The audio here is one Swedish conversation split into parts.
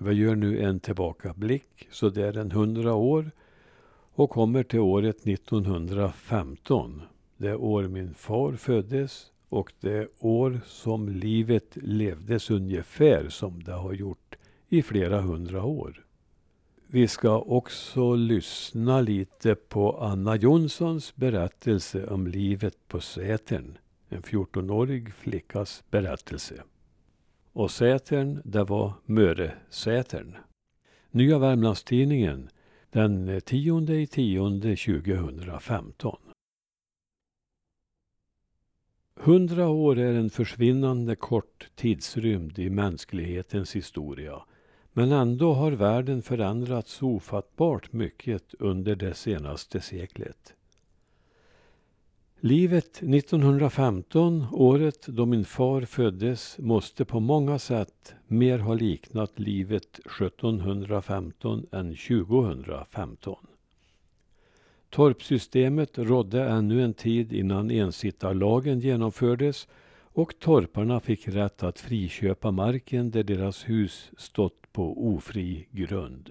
Vi gör nu en tillbakablick så det är en hundra år och kommer till året 1915. Det år min far föddes och det år som livet levdes ungefär som det har gjort i flera hundra år. Vi ska också lyssna lite på Anna Jonssons berättelse om livet på Sätern. En 14-årig flickas berättelse. Och Sätern, det var Möresätern. Nya Värmlandstidningen den 10 i 10 2015. Hundra år är en försvinnande kort tidsrymd i mänsklighetens historia. Men ändå har världen förändrats ofattbart mycket under det senaste seklet. Livet 1915, året då min far föddes, måste på många sätt mer ha liknat livet 1715 än 2015. Torpsystemet rådde ännu en tid innan ensittarlagen genomfördes och torparna fick rätt att friköpa marken där deras hus stått på ofri grund.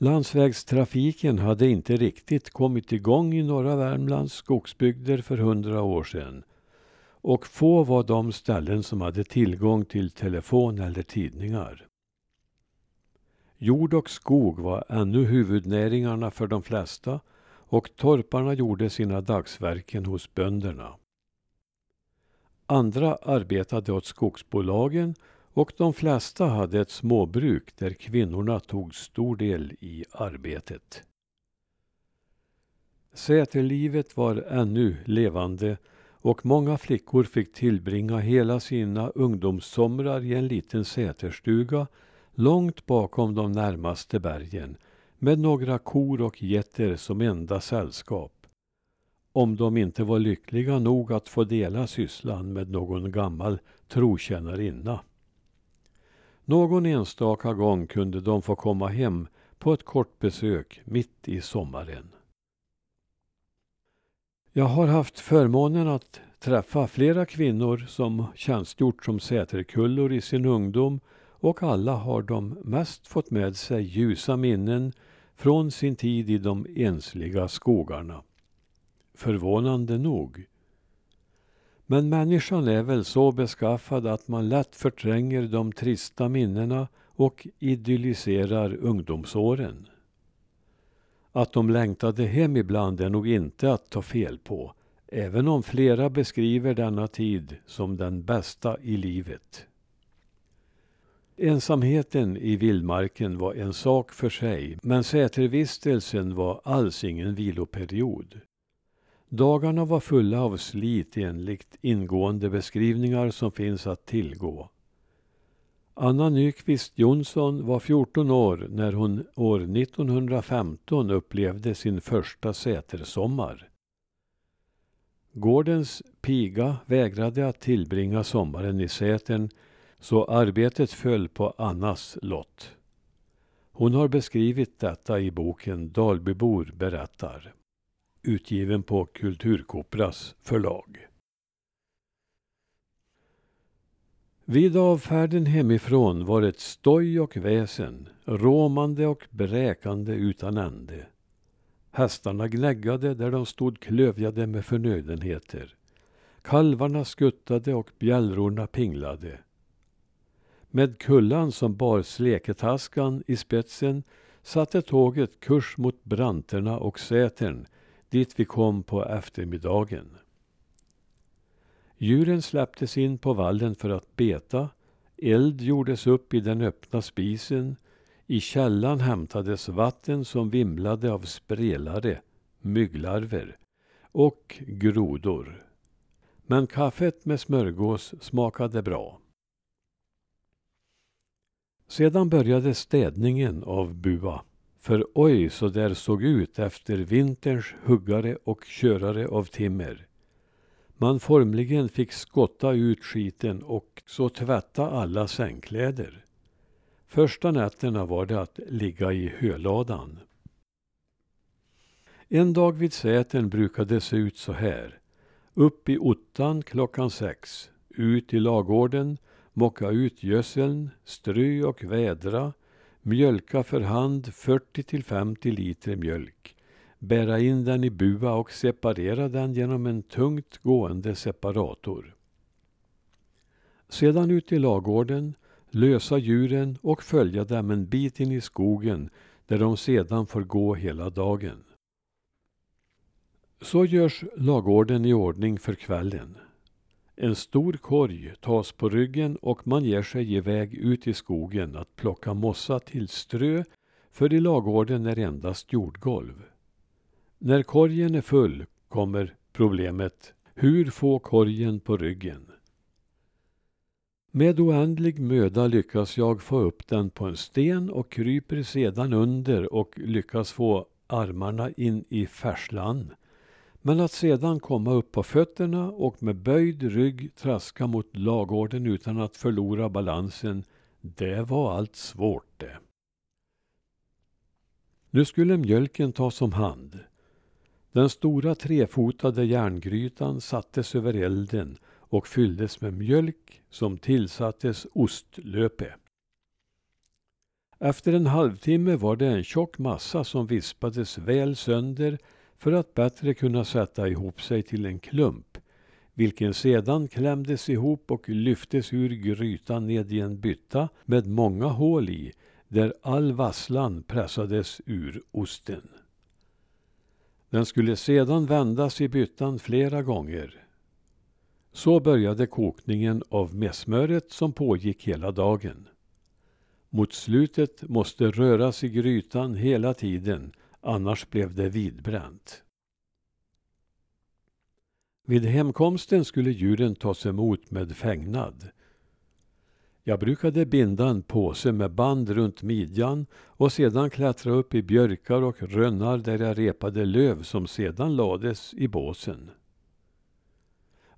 Landsvägstrafiken hade inte riktigt kommit igång i norra Värmlands skogsbygder för hundra år sedan. Och få var de ställen som hade tillgång till telefon eller tidningar. Jord och skog var ännu huvudnäringarna för de flesta och torparna gjorde sina dagsverken hos bönderna. Andra arbetade åt skogsbolagen och de flesta hade ett småbruk där kvinnorna tog stor del i arbetet. Säterlivet var ännu levande och många flickor fick tillbringa hela sina ungdomssomrar i en liten säterstuga långt bakom de närmaste bergen med några kor och getter som enda sällskap. Om de inte var lyckliga nog att få dela sysslan med någon gammal trotjänarinna. Någon enstaka gång kunde de få komma hem på ett kort besök mitt i sommaren. Jag har haft förmånen att träffa flera kvinnor som tjänstgjort som säterkullor i sin ungdom och alla har de mest fått med sig ljusa minnen från sin tid i de ensliga skogarna. Förvånande nog. Men människan är väl så beskaffad att man lätt förtränger de trista minnena och idylliserar ungdomsåren. Att de längtade hem ibland är nog inte att ta fel på, även om flera beskriver denna tid som den bästa i livet. Ensamheten i vildmarken var en sak för sig, men sätervistelsen var alls ingen viloperiod. Dagarna var fulla av slit enligt ingående beskrivningar som finns att tillgå. Anna Nyqvist Jonsson var 14 år när hon år 1915 upplevde sin första sätersommar. Gårdens piga vägrade att tillbringa sommaren i Sätern så arbetet föll på Annas lott. Hon har beskrivit detta i boken Dalbybor berättar utgiven på Kulturkopras förlag. Vid avfärden hemifrån var ett stoj och väsen, råmande och bräkande utan ände. Hästarna gnäggade där de stod klövjade med förnödenheter. Kalvarna skuttade och bjällrorna pinglade. Med kullan som bar sleketaskan i spetsen satte tåget kurs mot branterna och Sätern dit vi kom på eftermiddagen. Djuren släpptes in på vallen för att beta, eld gjordes upp i den öppna spisen, i källan hämtades vatten som vimlade av sprelare, mygglarver och grodor. Men kaffet med smörgås smakade bra. Sedan började städningen av Bua. För oj så där såg ut efter vinterns huggare och körare av timmer. Man formligen fick skotta ut skiten och så tvätta alla sängkläder. Första nätterna var det att ligga i höladan. En dag vid säten brukade det se ut så här. Upp i ottan klockan sex, ut i lagården, mocka ut gödseln, strö och vädra, mjölka för hand 40 till 50 liter mjölk, bära in den i bua och separera den genom en tungt gående separator. Sedan ut i lagården, lösa djuren och följa dem en bit in i skogen där de sedan får gå hela dagen. Så görs lagården i ordning för kvällen. En stor korg tas på ryggen och man ger sig iväg ut i skogen att plocka mossa till strö, för i lagården är endast jordgolv. När korgen är full kommer problemet hur få korgen på ryggen. Med oändlig möda lyckas jag få upp den på en sten och kryper sedan under och lyckas få armarna in i färslan. Men att sedan komma upp på fötterna och med böjd rygg traska mot lagården utan att förlora balansen, det var allt svårt det. Nu skulle mjölken tas om hand. Den stora trefotade järngrytan sattes över elden och fylldes med mjölk som tillsattes ostlöpe. Efter en halvtimme var det en tjock massa som vispades väl sönder för att bättre kunna sätta ihop sig till en klump, vilken sedan klämdes ihop och lyftes ur grytan ned i en bytta med många hål i, där all vasslan pressades ur osten. Den skulle sedan vändas i byttan flera gånger. Så började kokningen av messmöret som pågick hela dagen. Mot slutet måste röras i grytan hela tiden, annars blev det vidbränt. Vid hemkomsten skulle djuren tas emot med fängnad. Jag brukade binda en påse med band runt midjan och sedan klättra upp i björkar och rönnar där jag repade löv som sedan lades i båsen.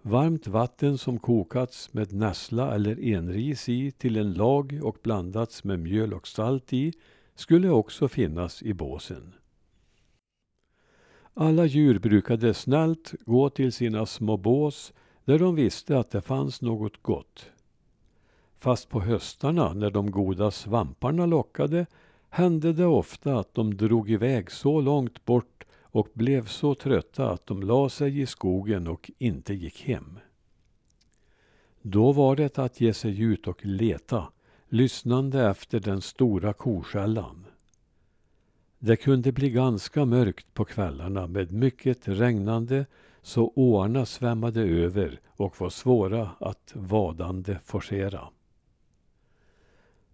Varmt vatten som kokats med nässla eller enris i till en lag och blandats med mjöl och salt i skulle också finnas i båsen. Alla djur brukade snällt gå till sina små bås där de visste att det fanns något gott. Fast på höstarna, när de goda svamparna lockade, hände det ofta att de drog iväg så långt bort och blev så trötta att de la sig i skogen och inte gick hem. Då var det att ge sig ut och leta, lyssnande efter den stora koskällan. Det kunde bli ganska mörkt på kvällarna med mycket regnande så åarna svämmade över och var svåra att vadande forcera.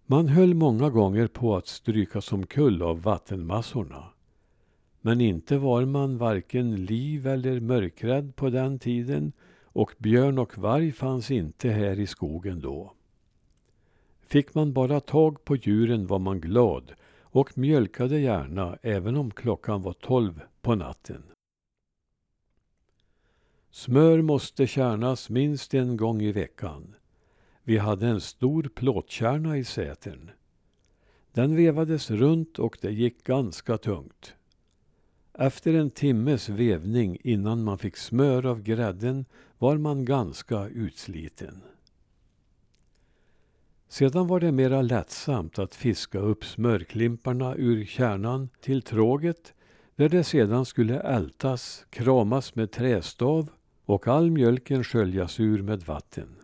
Man höll många gånger på att strykas omkull av vattenmassorna. Men inte var man varken liv eller mörkrädd på den tiden och björn och varg fanns inte här i skogen då. Fick man bara tag på djuren var man glad och mjölkade gärna även om klockan var tolv på natten. Smör måste kärnas minst en gång i veckan. Vi hade en stor plåtkärna i sätern. Den vevades runt och det gick ganska tungt. Efter en timmes vevning innan man fick smör av grädden var man ganska utsliten. Sedan var det mera lättsamt att fiska upp smörklimparna ur kärnan till tråget där det sedan skulle ältas, kramas med trästav och all mjölken sköljas ur med vatten.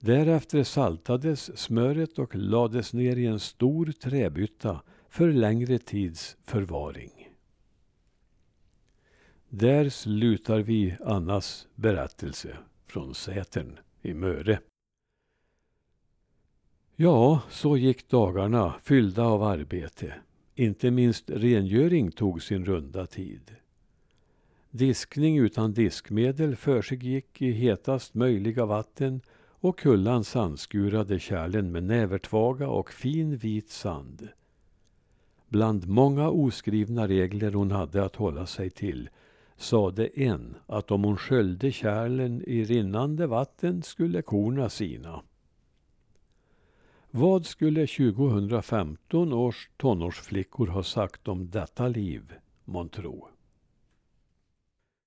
Därefter saltades smöret och lades ner i en stor träbytta för längre tids förvaring. Där slutar vi Annas berättelse från Sätern i Möre. Ja, så gick dagarna fyllda av arbete. Inte minst rengöring tog sin runda tid. Diskning utan diskmedel försiggick i hetast möjliga vatten och Kullan sandskurade kärlen med nävertvaga och fin vit sand. Bland många oskrivna regler hon hade att hålla sig till sade en att om hon sköljde kärlen i rinnande vatten skulle korna sina. Vad skulle 2015 års tonårsflickor ha sagt om detta liv, månntro?